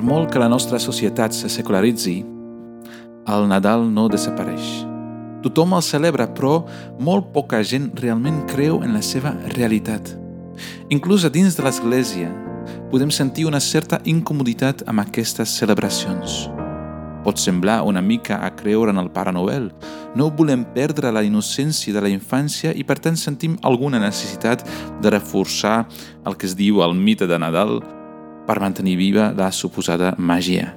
Per molt que la nostra societat se secularitzi, el Nadal no desapareix. Tothom el celebra, però molt poca gent realment creu en la seva realitat. Inclús a dins de l'Església podem sentir una certa incomoditat amb aquestes celebracions. Pot semblar una mica a creure en el Pare Noel. No volem perdre la innocència de la infància i per tant sentim alguna necessitat de reforçar el que es diu el mite de Nadal per mantenir viva la suposada màgia.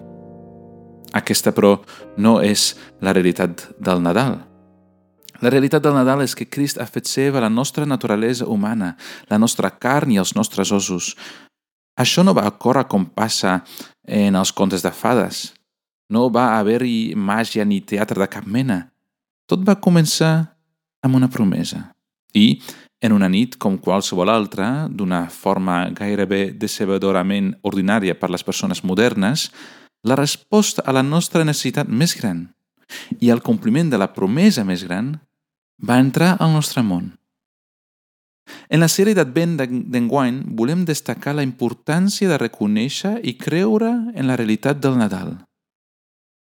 Aquesta, però, no és la realitat del Nadal. La realitat del Nadal és que Crist ha fet seva la nostra naturalesa humana, la nostra carn i els nostres ossos. Això no va córrer com passa en els contes de fades. No va haver-hi màgia ni teatre de cap mena. Tot va començar amb una promesa. I, en una nit com qualsevol altra, d'una forma gairebé decebedorament ordinària per les persones modernes, la resposta a la nostra necessitat més gran i el compliment de la promesa més gran va entrar al nostre món. En la sèrie d'Advent d'enguany volem destacar la importància de reconèixer i creure en la realitat del Nadal.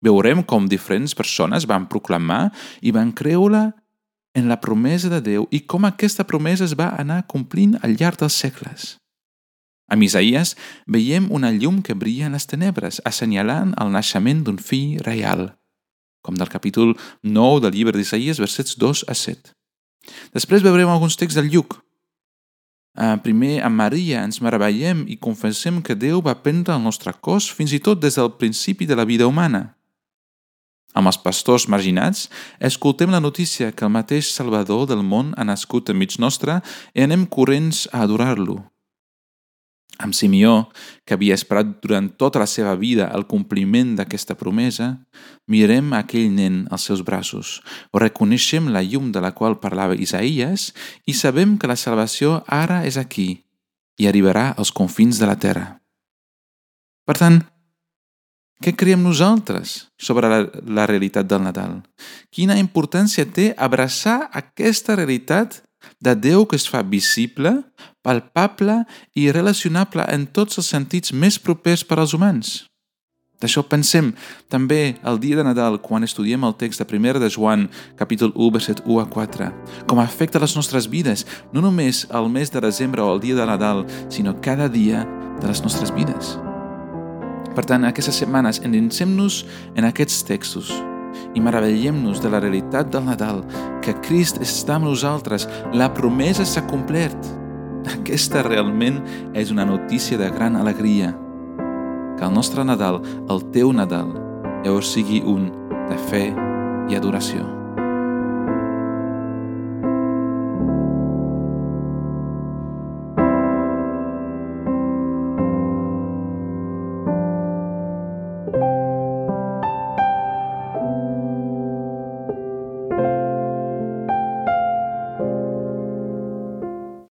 Veurem com diferents persones van proclamar i van creure en la promesa de Déu i com aquesta promesa es va anar complint al llarg dels segles. A Isaías veiem una llum que brilla en les tenebres, assenyalant el naixement d'un fill reial, com del capítol 9 del llibre d'Isaías, versets 2 a 7. Després veurem alguns texts del Lluc. Uh, primer, a Maria ens meravellem i confessem que Déu va prendre el nostre cos fins i tot des del principi de la vida humana. Amb els pastors marginats, escoltem la notícia que el mateix Salvador del món ha nascut enmig nostre i anem corrents a adorar-lo. Amb Simeó, que havia esperat durant tota la seva vida el compliment d'aquesta promesa, mirem aquell nen als seus braços, reconeixem la llum de la qual parlava Isaías i sabem que la salvació ara és aquí i arribarà als confins de la terra. Per tant, què creiem nosaltres sobre la, la realitat del Nadal? Quina importància té abraçar aquesta realitat de Déu que es fa visible, palpable i relacionable en tots els sentits més propers per als humans? D'això pensem també el dia de Nadal quan estudiem el text de 1 de Joan, capítol 1, verset 1 a 4, com afecta les nostres vides, no només el mes de desembre o el dia de Nadal, sinó cada dia de les nostres vides. Per tant, aquestes setmanes endinsem-nos en aquests textos i meravellem-nos de la realitat del Nadal, que Crist està amb nosaltres, la promesa s'ha complert. Aquesta realment és una notícia de gran alegria. Que el nostre Nadal, el teu Nadal, llavors sigui un de fe i adoració.